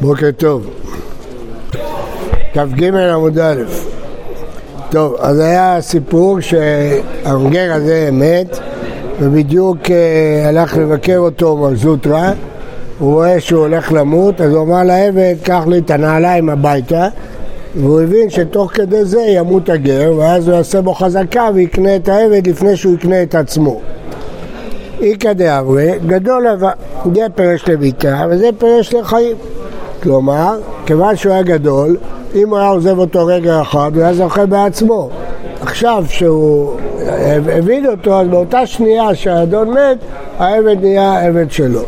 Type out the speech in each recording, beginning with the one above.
בוקר טוב. כ"ג עמוד א'. טוב, אז היה סיפור שהגר הזה מת ובדיוק אה, הלך לבקר אותו מר זוטרא הוא רואה שהוא הולך למות אז הוא אמר לעבד קח לי את הנעליים הביתה והוא הבין שתוך כדי זה ימות הגר ואז הוא יעשה בו חזקה ויקנה את העבד לפני שהוא יקנה את עצמו איכא דאברי, גדול לבא, זה פרש לביתה וזה פרש לחיים. כלומר, כיוון שהוא היה גדול, אם הוא היה עוזב אותו רגע אחד, הוא היה זוכה בעצמו. עכשיו שהוא הבין אותו, אז באותה שנייה שהאדון מת, העבד נהיה עבד שלו.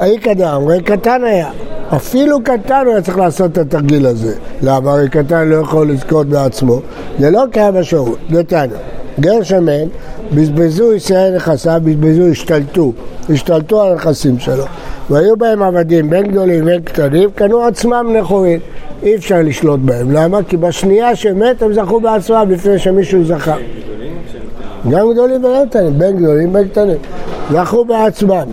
איכא דאמרי, קטן היה. אפילו קטן הוא היה צריך לעשות את התרגיל הזה. למה? הרי קטן לא יכול לזכות בעצמו. זה לא קיים בשירות, נתניה. גר שמן, בזבזו ישראל נכסיו, בזבזו, השתלטו, השתלטו על הנכסים שלו. והיו בהם עבדים, בין גדולים ובין קטנים, קנו עצמם נכורים. אי אפשר לשלוט בהם. למה? כי בשנייה שמת הם זכו בעצמם לפני שמישהו זכה. גם גדולים וגם קטנים, בין גדולים ובין קטנים. זכו בעצמם.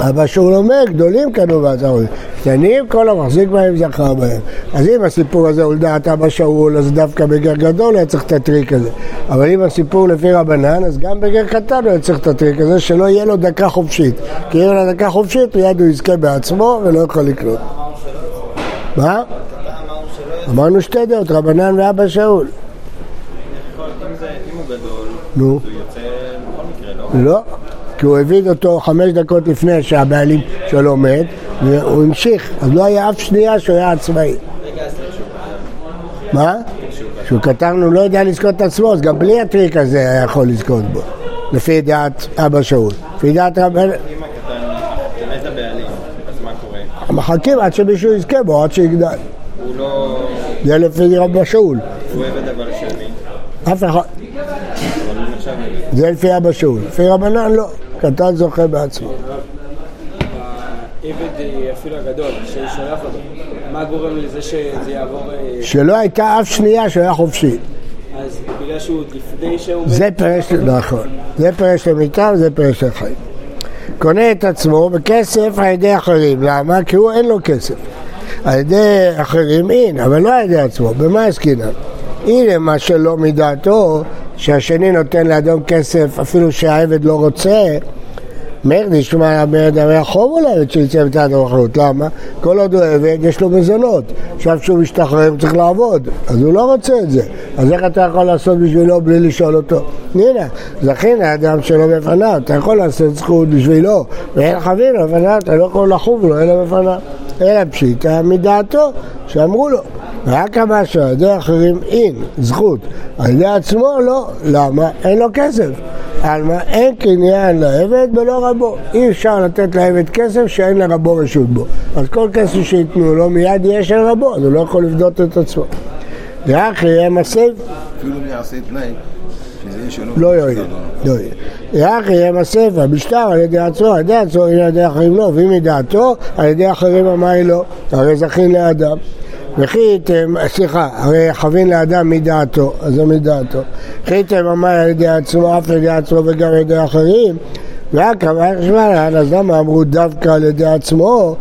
אבל שהוא לומד, גדולים קנו בעצמם. קטנים, כל המחזיק בהם זכר בהם. אז אם הסיפור הזה הוא לדעת אבא שאול, אז דווקא בגר גדול היה צריך את הטריק הזה. אבל אם הסיפור לפי רבנן, אז גם בגר קטן היה צריך את הטריק הזה, שלא יהיה לו דקה חופשית. כי אם לו דקה חופשית, מיד הוא יזכה בעצמו ולא יכול לקנות. מה? אמרנו שתי דעות, רבנן ואבא שאול. נו. לא, כי הוא הביא אותו חמש דקות לפני שהבעלים שלו מת, והוא המשיך, אז לא היה אף שנייה שהוא היה עצמאי. מה? כשהוא קטן הוא לא יודע לזכות את עצמו, אז גם בלי הטריק הזה היה יכול לזכות בו, לפי דעת אבא שאול. לפי דעת רב... אם הקטן מת הבעלים, אז מה קורה? מחכים עד שמישהו יזכה בו, עד שיגדל. הוא לא... זה לפי רבי שאול. הוא עבד אבל של מי? אף אחד. זה לפי אבא שאול. לפי רבנן לא. קטן זוכה בעצמו. העבד אה, אפילו הגדול, ששולח אותו, מה גורם לזה שזה יעבור... אה, שלא הייתה אף שנייה שהוא היה חופשי. אז בגלל שהוא לפני שהוא... זה פרש, נכון. זה פרש למיטה וזה פרש לחיים. קונה את עצמו בכסף על ידי אחרים. למה? כי הוא אין לו כסף. על ידי אחרים אין, אבל לא על ידי עצמו. במה עסקינן? הנה מה שלא מדעתו, שהשני נותן לאדום כסף אפילו שהעבד לא רוצה, מאיר נשמע המרד הרי החוב לעבד שיצא בתת המחלות, למה? כל עוד הוא עבד יש לו מזונות, עכשיו כשהוא משתחרר הוא צריך לעבוד, אז הוא לא רוצה את זה, אז איך אתה יכול לעשות בשבילו בלי לשאול אותו? הנה, זכין האדם שלא בפניו, אתה יכול לעשות זכות בשבילו, ואין חבים לפניו, אתה לא יכול לחוב לו אלא בפניו, אלא פשיטה מדעתו, שאמרו לו, רק המשהו, על ידי אחרים אין, זכות, על ידי עצמו לא, למה? אין לו כסף. עלמא אין קניין לעבד ולא רבו. אי אפשר לתת לעבד כסף שאין לרבו רשות בו. אז כל כסף שייתנו לו מיד יהיה של רבו, אז הוא לא יכול לבדות את עצמו. ואחי יהיה מסב, אפילו אם יעשה תנאי. לא יועיל. לא יועיל. ואחי יהיה מסב, המשטר על ידי עצמו, על ידי עצמו, על ידי אחרים לא, ואם מדעתו, על ידי אחרים אמרי לא, הרי זכין לאדם. וכיתם, סליחה, הרי חבין לאדם מדעתו, אז זה מדעתו. כיתם אמר על ידי עצמו, אף על ידי עצמו וגם על ידי אחרים, רק אמר חשמלן, אז למה אמרו דווקא על ידי עצמו?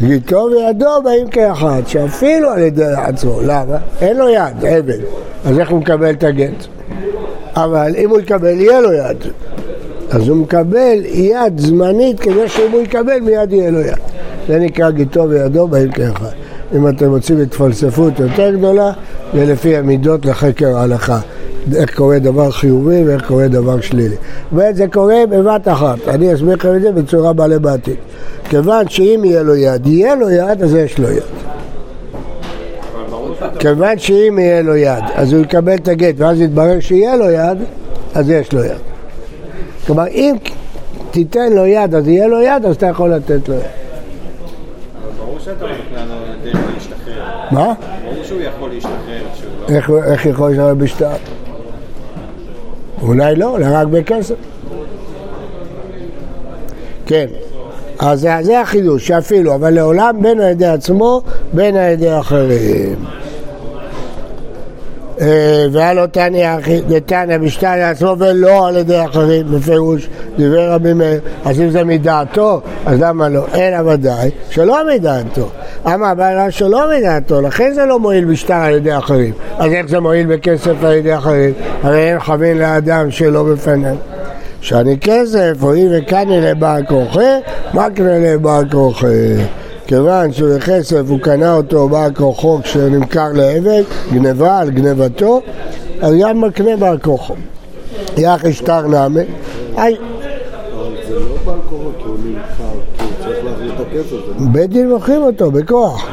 גיטו וידו באים כאחד, שאפילו על ידי עצמו, למה? אין לו יד, עבד, אז איך הוא מקבל את הגט? אבל אם הוא יקבל, יהיה לו יד. אז הוא מקבל יד זמנית כדי שאם הוא יקבל מיד יהיה לו יד. זה נקרא גיטו וידו באים כאחד. אם אתם רוצים התפלספות יותר גדולה, זה לפי המידות לחקר ההלכה. איך קורה דבר חיובי ואיך קורה דבר שלילי. וזה קורה בבת אחת, אני אסביר לכם את זה בצורה בעלי בתית. כיוון שאם יהיה לו יד, יהיה לו יד, אז יש לו יד. כיוון שאם יהיה לו יד, אז הוא יקבל את הגט, ואז יתברר שיהיה לו יד, אז יש לו יד. כלומר, אם תיתן לו יד, אז יהיה לו יד, אז אתה יכול לתת לו יד. אבל ברור שאתה לא נותן לו דרך להשתחרר. מה? ברור שהוא יכול להשתחרר לא... איך, איך יכול להישאר בשטר? אולי לא, אלא רק בכסף. כן, אז זה החידוש, שאפילו, אבל לעולם בין על ידי עצמו, בין על ידי אחרים. אה, והיה לו תניא דתניא בשתיים לעצמו ולא על ידי אחרים, בפירוש דיבר רבי מאיר, אז אם זה מדעתו, אז למה לא? אלא ודאי שלא מדעתו. אמר הבעיה שלא מדעתו, לכן זה לא מועיל בשטר על ידי אחרים. אז איך זה מועיל בכסף על ידי אחרים? הרי אין חבין לאדם שלא בפניו. שאני כסף, הואיל וקני לבעל כורחי, מה קנה לבעל כורחי? כיוון שבכסף הוא קנה אותו בעל כורחו כשנמכר לעבד, גנבה על גנבתו, אז גם מקנה בעל כורחו. יח אשתר נמי, היי, זה זה- בית דין מוכרים אותו בכוח.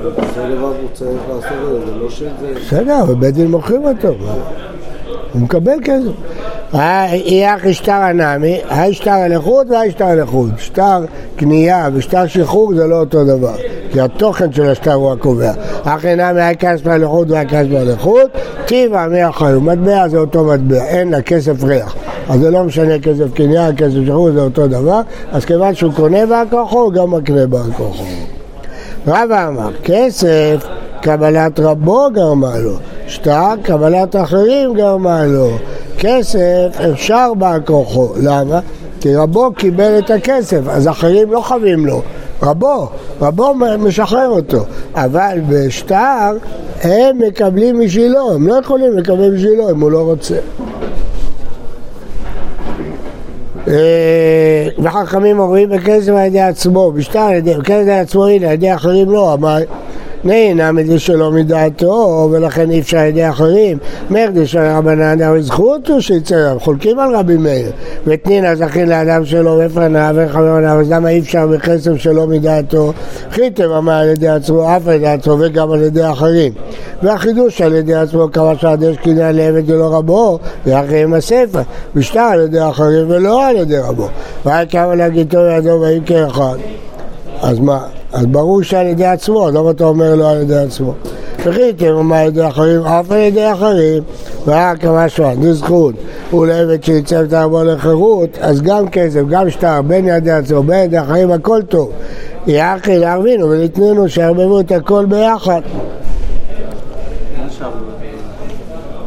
אבל בסופו דבר הוא צריך לעשות את זה, זה לא שזה... בסדר, אבל בית דין מוכרים אותו. הוא מקבל כסף. יח אשתר הנמי, האשתר הלכות והאשתר הלכות. שטר קנייה ושטר שחרור זה לא אותו דבר. כי התוכן של השטר הוא הקובע. אחי נמי היה כסף הלכות והיה כסף הלכות, טיבה מי החיו. מטבע זה אותו מטבע, אין לה כסף ריח. אז זה לא משנה כסף קנייה, כסף שחרור זה אותו דבר. אז כיוון שהוא קונה בעל כוחו, הוא גם מקנה בעל כוחו. רבא אמר, כסף, קבלת רבו גרמה לו, שטר, קבלת אחרים גרמה לו. כסף אפשר בעל כוחו, למה? כי רבו קיבל את הכסף, אז אחרים לא חבים לו. רבו, רבו משחרר אותו, אבל בשטר הם מקבלים בשבילו, הם לא יכולים לקבל בשבילו אם הוא לא רוצה. אה, וחכמים אומרים בכסף על ידי עצמו, בשטר על ידי עצמו הנה, על ידי אחרים לא, אמר נהנה מזה שלא מדעתו ולכן אי אפשר על ידי אחרים. מרדי של רבנן אבל זכות הוא שיצא, חולקים על רבי מאיר. ותנינא זכין לאדם בפניו וחבר עליו אז למה אי אפשר בכסף שלא מדעתו? חיתם אמר על ידי עצמו אף על ידי עצמו וגם על ידי אחרים. והחידוש על ידי עצמו כמה שעדש קניין לעבד ולא רבו ואחרים הספר. בשטר על ידי אחרים ולא על ידי רבו. והיה כמה להגידו ידו ויהי כאחד אז מה? אז ברור שעל ידי עצמו, למה אתה אומר לא על ידי עצמו? וחיתם אמר על ידי אחרים, אף על ידי אחרים, והיה כמה שעה, זו זכות, הוא לעבד שייצב את הרבו לחירות, אז גם כסף, גם שטר, בין ידי עצמו, בין ידי אחרים, הכל טוב. יחי לערבינו ולתננו שיערבבו את הכל ביחד.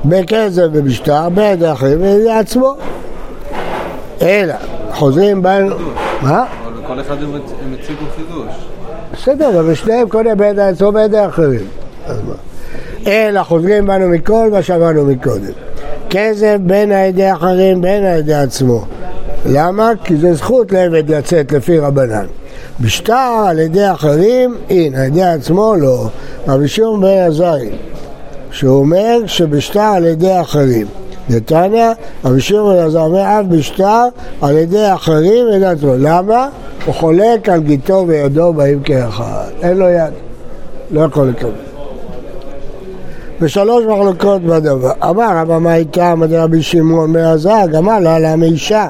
בכסף ובשטר, בין ידי אחרים ובידי עצמו. אלא, חוזרים בנו, מה? אבל כל אחד הם הציגו חידוש. בסדר, אבל בשניהם קונה בידי עצמו בידי אחרים. אז מה? אלא חוזרים בנו מכל מה שאמרנו מקודם. כסף בין הידי אחרים בין הידי עצמו. למה? כי זה זכות לעבד לצאת לפי רבנן. בשטר על ידי אחרים, הנה, על ידי עצמו לא. רבי שמעון בן עזרי, שהוא אומר שבשטר על ידי אחרים. נתניה, רבי שמעון בן עזרי אומר אף בשטר על ידי אחרים עצמו. למה? הוא חולק על גיטו וידו באים כאחד. אין לו יד. לא יכול לקבל. ושלוש מחלוקות בדבר. אמר רבא מה איתה מדי רבי שמעון בן עזר, אמר לה מאישה.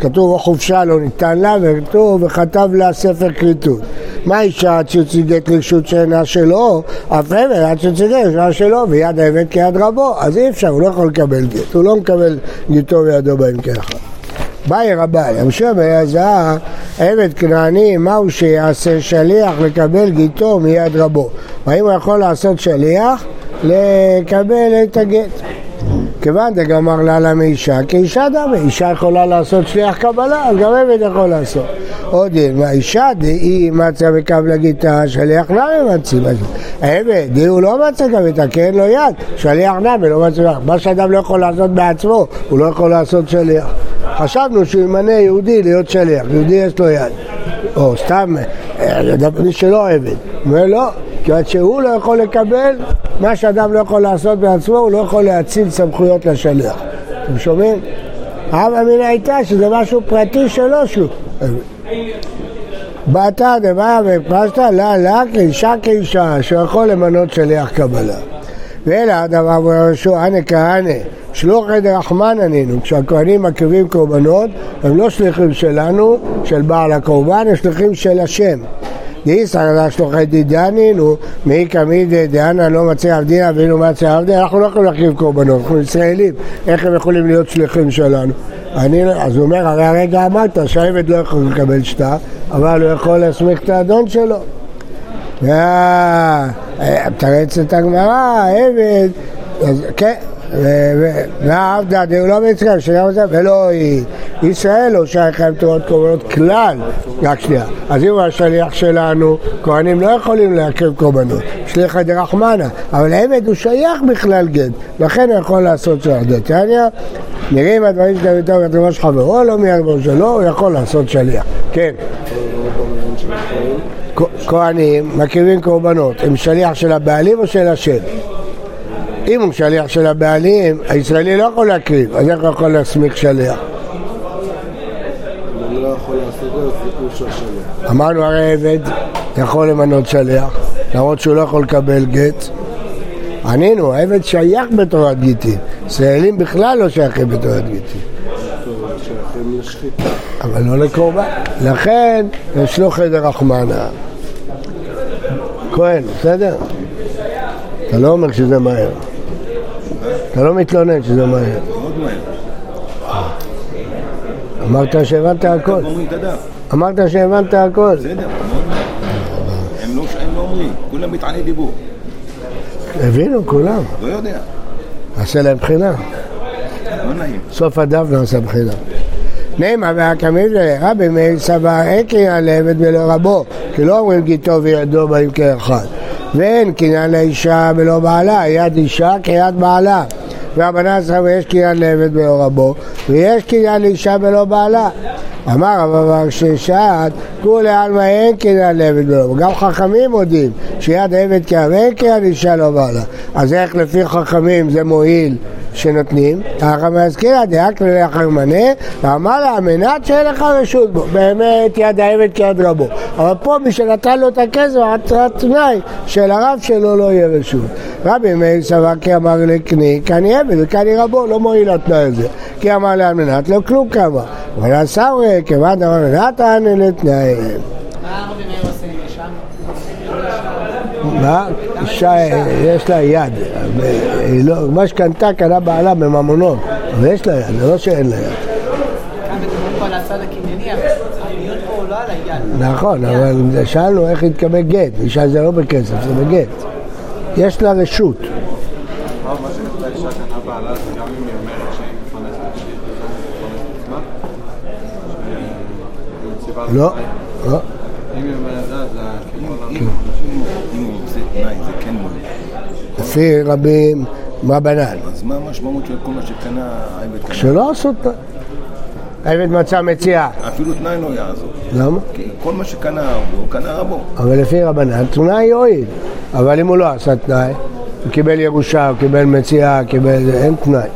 כתוב חופשה לא ניתן לה, וכתוב וכתב לה ספר כריתות. מה אישה עד שצידק רשות שאינה שלו, אף עבד עד שצידק שאינה שלו, ויד העבד כיד רבו, אז אי אפשר, הוא לא יכול לקבל גט, הוא לא מקבל גיטו וידו בהם כאחד. באי רבן, המשך ביעזר, עבד כנעני, מהו שיעשה שליח לקבל גיטו מיד רבו? האם הוא יכול לעשות שליח? לקבל את הגט. כיוון דגמר לה לה מאישה, כאישה דמה, אישה יכולה לעשות שליח קבלה, אז גם עבד יכול לעשות. עוד מה אישה דאי מצא בקו לגיטה, שליח נמי מציא. העבד, דאי הוא לא מצא קו לגיטה, כי אין לו יד, שליח נמי לא מצא מה שאדם לא יכול לעשות בעצמו, הוא לא יכול לעשות שליח. חשבנו שהוא ימנה יהודי להיות שליח, יהודי יש לו יד. או סתם, אה, מי שלא עבד. אומר לא, כיוון שהוא לא יכול לקבל מה שאדם לא יכול לעשות בעצמו, הוא לא יכול להציל סמכויות לשליח. אתם שומעים? הווה אמינא הייתה שזה משהו פרטי שלו שהוא. בתא דבעיה ופשטה לה לה כאישה כאישה שיכול למנות שליח קבלה. ואלא הדבר בראשו אנא כהנא שלוח עד רחמן ענינו כשהכהנים מקריבים קורבנות הם לא שליחים שלנו של בעל הקורבן הם שליחים של השם דאיסא שלוחי דידנינו מי קמידי דאנה לא מצא עבדינה ואילו מצא עבדינה אנחנו לא יכולים להקריב קורבנות אנחנו ישראלים איך הם יכולים להיות שליחים שלנו אני, אז הוא אומר הרי הרגע אמרת שהעבד לא יכול לקבל שטר אבל הוא יכול להסמיך את האדון שלו מתרץ את הגמרא, העבד אז כן, ועבדה דהו לא בישראל, שגם זה, ולא היא. ישראל לא שייך להם תורת קורבנות כלל, רק שנייה. אז אם הוא השליח שלנו, כהנים לא יכולים להקריב קורבנות, שליחא דרחמנא, אבל העבד הוא שייך בכלל גט, לכן הוא יכול לעשות שליח דתניא. נראים הדברים שאתה יותר את ראש חברו, לא מיד ראש שלו, הוא יכול לעשות שליח. כן. כהנים מקריבים קורבנות, הם שליח של הבעלים או של השם? אם הוא שליח של הבעלים, הישראלי לא יכול להקריב, אז איך הוא יכול להסמיך שליח? אם אני לא יכול לעשות את זה, אז אי אפשר שליח. אמרנו הרי עבד יכול למנות שליח, למרות שהוא לא יכול לקבל גט. ענינו, העבד שייך בתורת גיטין, ישראלים בכלל לא שייכים בתורת גיטין. אבל לא לקורבן. לכן יש לו חדר רחמנה. כהן, בסדר? אתה לא אומר שזה מהר. אתה לא מתלונן שזה מהר. אמרת שהבנת הכל. אמרת שהבנת הכל. בסדר. הם לא הם לא אומרים, כולם מטעני דיבור. הבינו כולם. לא יודע, נעשה להם בחינה. לא נעים. סוף הדף נעשה בחינה. נעמה והקמיד רבי מאיר סבר אין קניין לעבד ולא רבו כי לא אומרים גיטו וידו באים כאחד ואין קניין לאישה ולא בעלה יד אישה כיד בעלה והבנה סבר יש קניין לעבד ולא רבו ויש קניין לאישה ולא בעלה אמר רב אבר ששעת כולי עלמא אין קניין לעבד ולא רבו גם חכמים מודים שיד עבד כעבד קניין לאישה לא בעלה אז איך לפי חכמים זה מועיל שנותנים, ככה מזכירה דאק ללאחר מנה, ואמר לה, מנת שאין לך רשות בו, באמת יד העבד כיד רבו. אבל פה מי שנתן לו את הכסף, התנאי שלרב שלו לא יהיה רשות. רבי מאיר סבר כי אמר לקני, קני עבד וקני רבו, לא מועיל התנאי הזה. כי אמר לה מנת, לא כלום כמה. אבל הסמרי, כיוון אמר מנת, תענה לתנאי. מה אישה? יש לה יד, לא- מה שקנתה קנה בעלה בממונות, אבל יש לה יד, זה לא שאין לה יד. נכון, אבל שאלנו איך יתקבל גט, אישה זה לא בכסף, זה בגט. יש לה רשות. לא? לא. לפי רבים רבנן, אז מה המשמעות של כל מה שקנה העבד קנה? שלא עשו תנאי. העבד מצא מציאה, אפילו תנאי לא יעזור. למה? כי כל מה שקנה הוא קנה רבו. אבל לפי רבנן תנאי יועיל. אבל אם הוא לא עשה תנאי, הוא קיבל ירושה, הוא קיבל מציאה, קיבל... אין תנאי.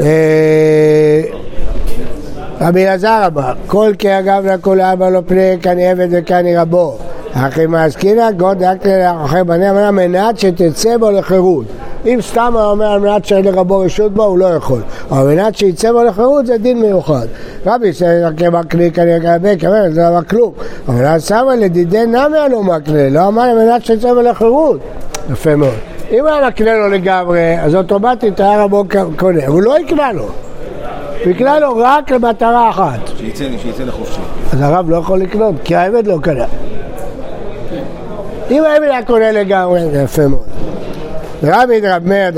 אה, רבי אלעזר אמר, כל כי אגב לכל אבא לא פני כני עבד וכני רבו. אחי מעסקינא גוד דקלי לאחר בני אמנה מנת שתצא בו לחירות. אם סתם הוא אומר על מנת שאין לרבו רשות בו, הוא לא יכול. אבל מנת שיצא בו לחירות זה דין מיוחד. רבי ישראל כלי כנראה כנראה כנראה זה לא אמר כלום. אבל אז שמה לדידי נמי לא מקנה, לא אמר על מנת שיצא בו לחירות. יפה מאוד. אם היה מקנה לו לגמרי, אז אוטומטית היה רבו קונה, הוא לא יקנה לו. הוא יקנה לו רק למטרה אחת. שיצא שיצא לחופשי. אז הרב לא יכול לקנות, כי העבד לא קנה. אם העבד היה קונה לגמרי, זה יפה מאוד. רבי דרב מאיר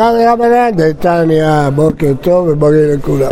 רבי רבנן, דתניא, בוקר טוב ובריא לכולם.